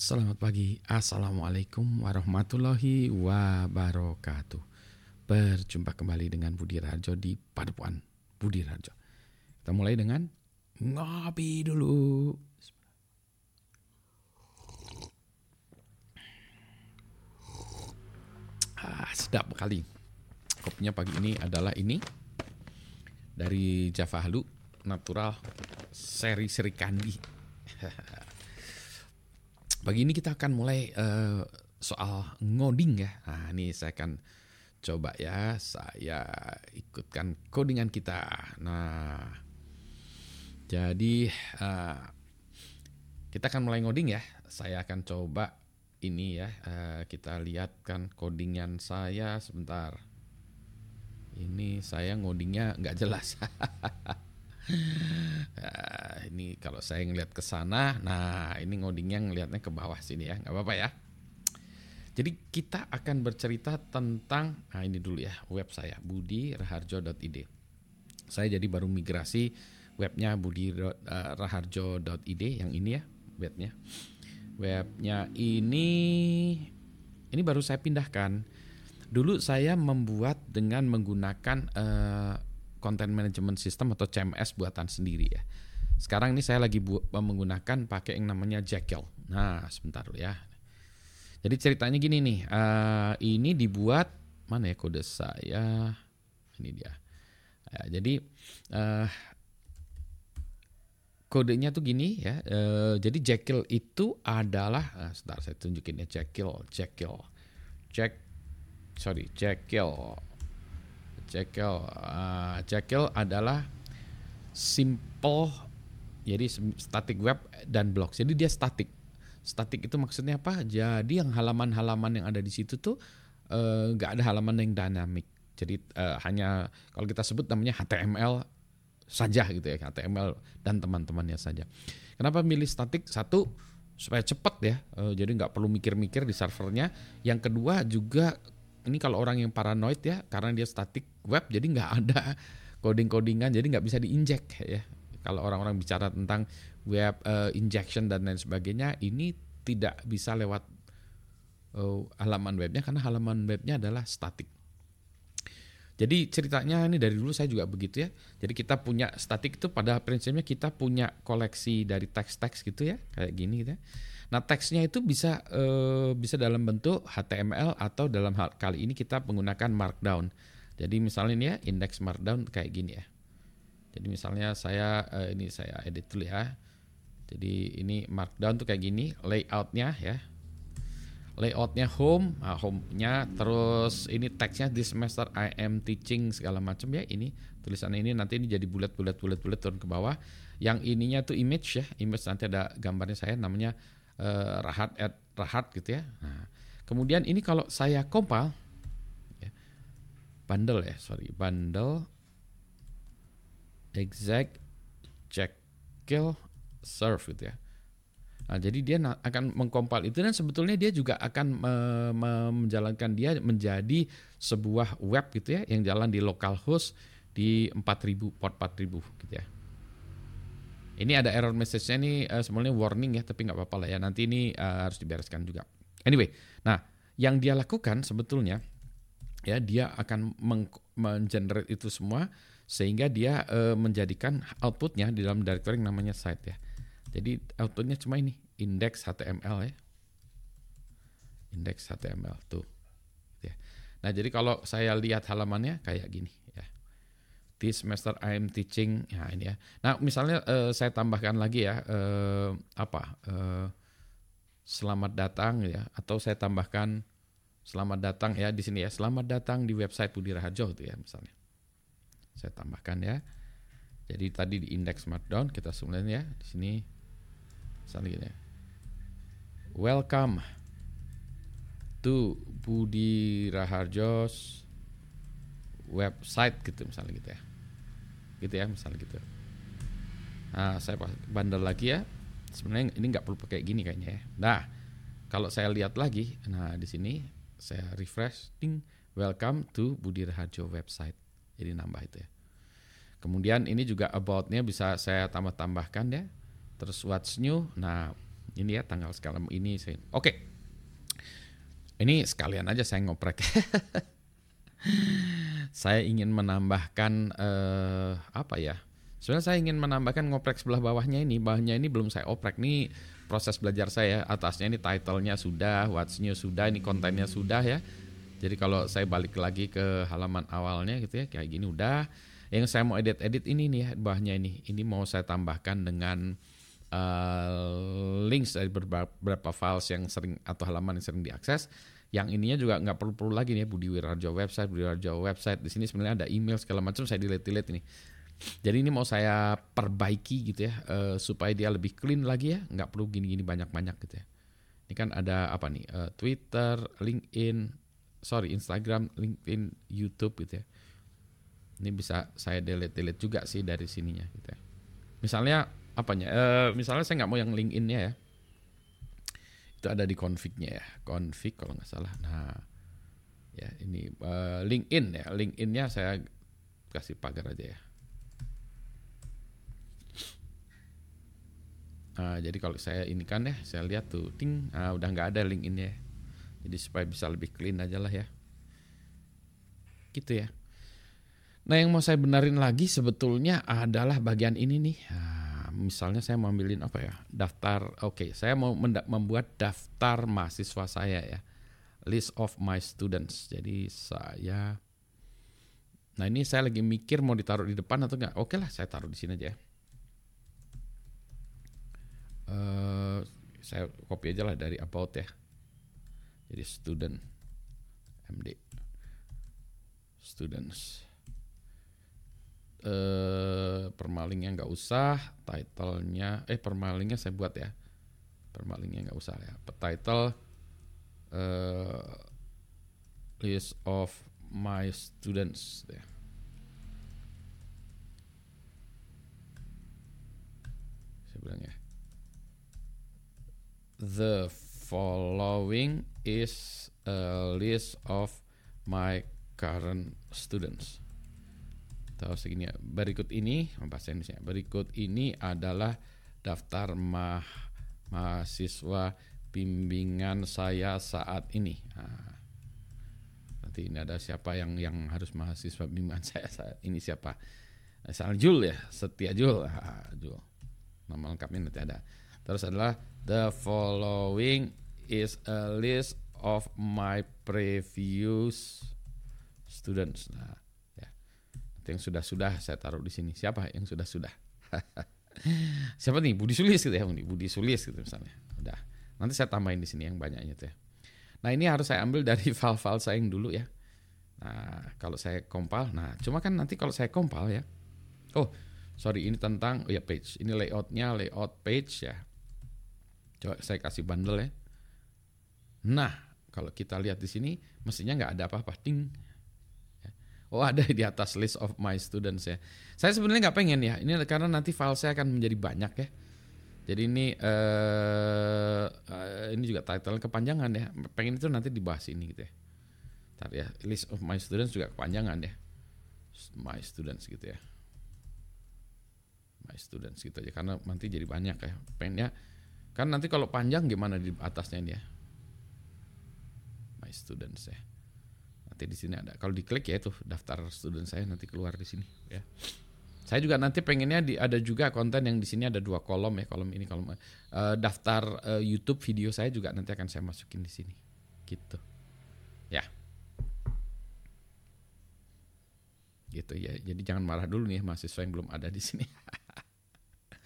Selamat pagi, Assalamualaikum warahmatullahi wabarakatuh. Berjumpa kembali dengan Budi Rajo di Padepuan Budi Rajo. Kita mulai dengan ngopi dulu. Ah, Sedap sekali Kopinya pagi ini adalah ini. Dari Java Halu Natural Seri Seri Kandi Pagi ini kita akan mulai uh, soal ngoding ya. Nah, ini saya akan coba ya, saya ikutkan codingan kita. Nah, jadi uh, kita akan mulai ngoding ya. Saya akan coba ini ya, uh, kita lihat kan codingan saya sebentar. Ini saya ngodingnya nggak jelas. nah, ini kalau saya ngelihat ke sana, nah ini ngodingnya ngelihatnya ke bawah sini ya, nggak apa-apa ya. Jadi kita akan bercerita tentang, nah ini dulu ya, web saya budiraharjo.id. Saya jadi baru migrasi webnya budiraharjo.id yang ini ya, webnya. Webnya ini, ini baru saya pindahkan. Dulu saya membuat dengan menggunakan uh, content management system atau CMS buatan sendiri ya. Sekarang ini saya lagi bu menggunakan pakai yang namanya Jekyll. Nah, sebentar dulu ya. Jadi ceritanya gini nih, uh, ini dibuat mana ya kode saya? Ini dia. Ya, jadi uh, kodenya tuh gini ya. Uh, jadi Jekyll itu adalah, uh, sebentar saya tunjukin ya Jekyll, Jekyll, Jack, sorry Jekyll Jekyll. Uh, Jekyll adalah simple jadi static web dan blog. Jadi dia static. Static itu maksudnya apa? Jadi yang halaman-halaman yang ada di situ tuh eh, nggak uh, ada halaman yang dynamic. Jadi uh, hanya kalau kita sebut namanya HTML saja gitu ya, HTML dan teman-temannya saja. Kenapa milih static? Satu supaya cepat ya, uh, jadi nggak perlu mikir-mikir di servernya. Yang kedua juga ini kalau orang yang paranoid ya karena dia static web jadi nggak ada coding-codingan jadi nggak bisa diinjek ya kalau orang-orang bicara tentang web uh, injection dan lain sebagainya ini tidak bisa lewat uh, halaman webnya karena halaman webnya adalah static jadi ceritanya ini dari dulu saya juga begitu ya. Jadi kita punya static itu pada prinsipnya kita punya koleksi dari teks-teks gitu ya, kayak gini gitu ya. Nah teksnya itu bisa uh, bisa dalam bentuk HTML atau dalam hal kali ini kita menggunakan Markdown. Jadi misalnya ini ya indeks Markdown kayak gini ya. Jadi misalnya saya uh, ini saya edit dulu ya. Jadi ini Markdown tuh kayak gini layoutnya ya. Layoutnya home, nah, home-nya terus ini teksnya di semester I am teaching segala macam ya ini tulisan ini nanti ini jadi bulat bulat bulat bulat turun ke bawah. Yang ininya tuh image ya, image nanti ada gambarnya saya namanya uh, rahat at rahat gitu ya. Nah, kemudian ini kalau saya compile ya, bundle ya, sorry, bundle exact check kill serve gitu ya. Nah, jadi dia akan mengkompil itu dan sebetulnya dia juga akan me me menjalankan dia menjadi sebuah web gitu ya yang jalan di localhost di 4000 port 4000 gitu ya. Ini ada error message-nya ini uh, sebenarnya warning ya, tapi nggak apa-apa lah ya. Nanti ini uh, harus dibereskan juga. Anyway, nah yang dia lakukan sebetulnya ya dia akan mengenerate itu semua sehingga dia uh, menjadikan outputnya di dalam directory namanya site ya. Jadi outputnya cuma ini index HTML ya. Index HTML tuh. Ya. Nah jadi kalau saya lihat halamannya kayak gini di semester I am teaching ya ini ya. Nah misalnya uh, saya tambahkan lagi ya uh, apa uh, selamat datang ya atau saya tambahkan selamat datang ya di sini ya selamat datang di website Budi Raharjo itu ya misalnya saya tambahkan ya. Jadi tadi di index markdown kita sebenarnya ya di sini misalnya gini ya. Welcome to Budi Raharjo's website gitu misalnya gitu ya gitu ya misalnya gitu nah saya bandel lagi ya sebenarnya ini nggak perlu pakai gini kayaknya ya nah kalau saya lihat lagi nah di sini saya refresh ding welcome to Budi Raharjo website jadi nambah itu ya kemudian ini juga aboutnya bisa saya tambah-tambahkan ya terus what's new nah Ini ya tanggal sekarang ini saya. Oke. Ini sekalian aja saya ngoprek. saya ingin menambahkan eh, apa ya? Sebenarnya saya ingin menambahkan ngoprek sebelah bawahnya ini, bawahnya ini belum saya oprek nih proses belajar saya. Atasnya ini titlenya sudah, what's new sudah, ini kontennya sudah ya. Jadi kalau saya balik lagi ke halaman awalnya gitu ya, kayak gini udah. Yang saya mau edit-edit ini nih ya, bawahnya ini. Ini mau saya tambahkan dengan uh, links dari beberapa files yang sering atau halaman yang sering diakses yang ininya juga nggak perlu perlu lagi nih Budi Wirarjo website Budi Wirarjo website. Di sini sebenarnya ada email segala macam saya delete delete ini jadi ini mau saya perbaiki gitu ya uh, supaya dia lebih clean lagi ya nggak perlu gini-gini banyak-banyak gitu ya. Ini kan ada apa nih uh, Twitter LinkedIn sorry Instagram LinkedIn YouTube gitu ya. Ini bisa saya delete delete juga sih dari sininya gitu ya. Misalnya apanya? Uh, misalnya saya nggak mau yang LinkedIn-nya ya itu ada di config-nya ya. Config kalau nggak salah. Nah ya ini uh, LinkedIn ya. LinkedIn-nya saya kasih pagar aja ya. Nah, jadi kalau saya ini kan ya saya lihat tuh ting nah, udah nggak ada LinkedIn-nya ya. jadi supaya bisa lebih clean aja lah ya. Gitu ya. Nah yang mau saya benerin lagi sebetulnya adalah bagian ini nih. Nah, misalnya saya mau ambilin apa ya daftar oke okay, saya mau membuat daftar mahasiswa saya ya list of my students. Jadi saya nah ini saya lagi mikir mau ditaruh di depan atau enggak oke okay lah saya taruh di sini aja ya. Uh, saya copy aja lah dari about ya. Jadi student MD students. Eh, permalingnya nggak usah, titlenya eh permalingnya saya buat ya, permalingnya nggak usah ya. Title eh, list of my students ya. Saya bilang ya. The following is a list of my current students atau segini ya. berikut ini bahasa Indonesia. Berikut ini adalah daftar mah mahasiswa bimbingan saya saat ini. Nah, nanti ini ada siapa yang yang harus mahasiswa bimbingan saya saat ini? Siapa? Asal Jul ya? Setia Jul. Ah, Jul. Nama lengkapnya nanti ada. Terus adalah the following is a list of my previous students. Nah yang sudah-sudah saya taruh di sini. Siapa yang sudah-sudah? Siapa nih? Budi Sulis gitu ya, Budi Sulis gitu misalnya. Udah. Nanti saya tambahin di sini yang banyaknya tuh ya. Nah, ini harus saya ambil dari file-file saya yang dulu ya. Nah, kalau saya kompal, nah cuma kan nanti kalau saya kompal ya. Oh, sorry ini tentang oh ya page. Ini layoutnya layout page ya. Coba saya kasih bundle ya. Nah, kalau kita lihat di sini mestinya nggak ada apa-apa. Ting, Oh ada di atas list of my students ya. Saya sebenarnya nggak pengen ya. Ini karena nanti file saya akan menjadi banyak ya. Jadi ini uh, uh, ini juga title kepanjangan ya. Pengen itu nanti dibahas ini gitu ya. Ntar ya list of my students juga kepanjangan ya. My students gitu ya. My students gitu aja karena nanti jadi banyak ya. Pengennya kan nanti kalau panjang gimana di atasnya ini ya. My students ya nanti di sini ada. Kalau diklik ya itu daftar student saya nanti keluar di sini ya. Saya juga nanti pengennya di, ada juga konten yang di sini ada dua kolom ya, kolom ini kolom uh, daftar uh, YouTube video saya juga nanti akan saya masukin di sini. Gitu. Ya. Gitu ya. Jadi jangan marah dulu nih mahasiswa yang belum ada di sini.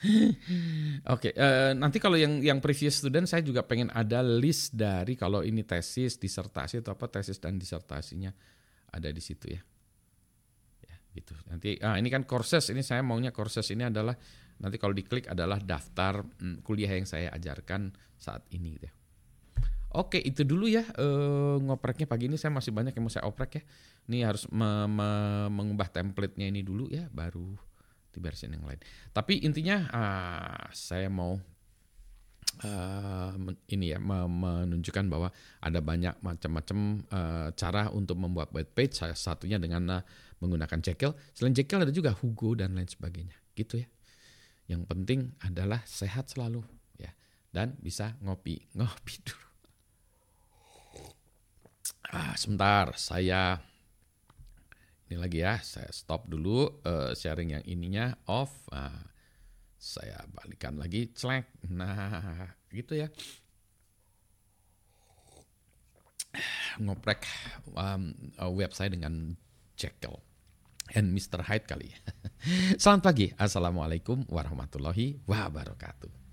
Oke, okay, uh, eh, nanti kalau yang yang previous student saya juga pengen ada list dari kalau ini tesis, disertasi atau apa tesis dan disertasinya ada di situ ya. Ya, gitu. Nanti ah ini kan courses, ini saya maunya courses ini adalah nanti kalau diklik adalah daftar hmm, kuliah yang saya ajarkan saat ini gitu ya. Oke, itu dulu ya uh, ngopreknya pagi ini saya masih banyak yang mau saya oprek ya. Ini harus me me mengubah template-nya ini dulu ya baru di versi yang lain. Tapi intinya uh, saya mau uh, ini ya menunjukkan bahwa ada banyak macam-macam uh, cara untuk membuat web page. Salah satunya dengan uh, menggunakan Jekyll. Selain Jekyll ada juga Hugo dan lain sebagainya. Gitu ya. Yang penting adalah sehat selalu ya dan bisa ngopi ngopi dulu. Ah, sebentar, saya ini lagi ya, saya stop dulu uh, sharing yang ininya off. Nah, saya balikan lagi, celek. Nah, gitu ya. Ngoprek um, website dengan Jekyll and Mr. Hyde kali. Selamat pagi, Assalamualaikum warahmatullahi wabarakatuh.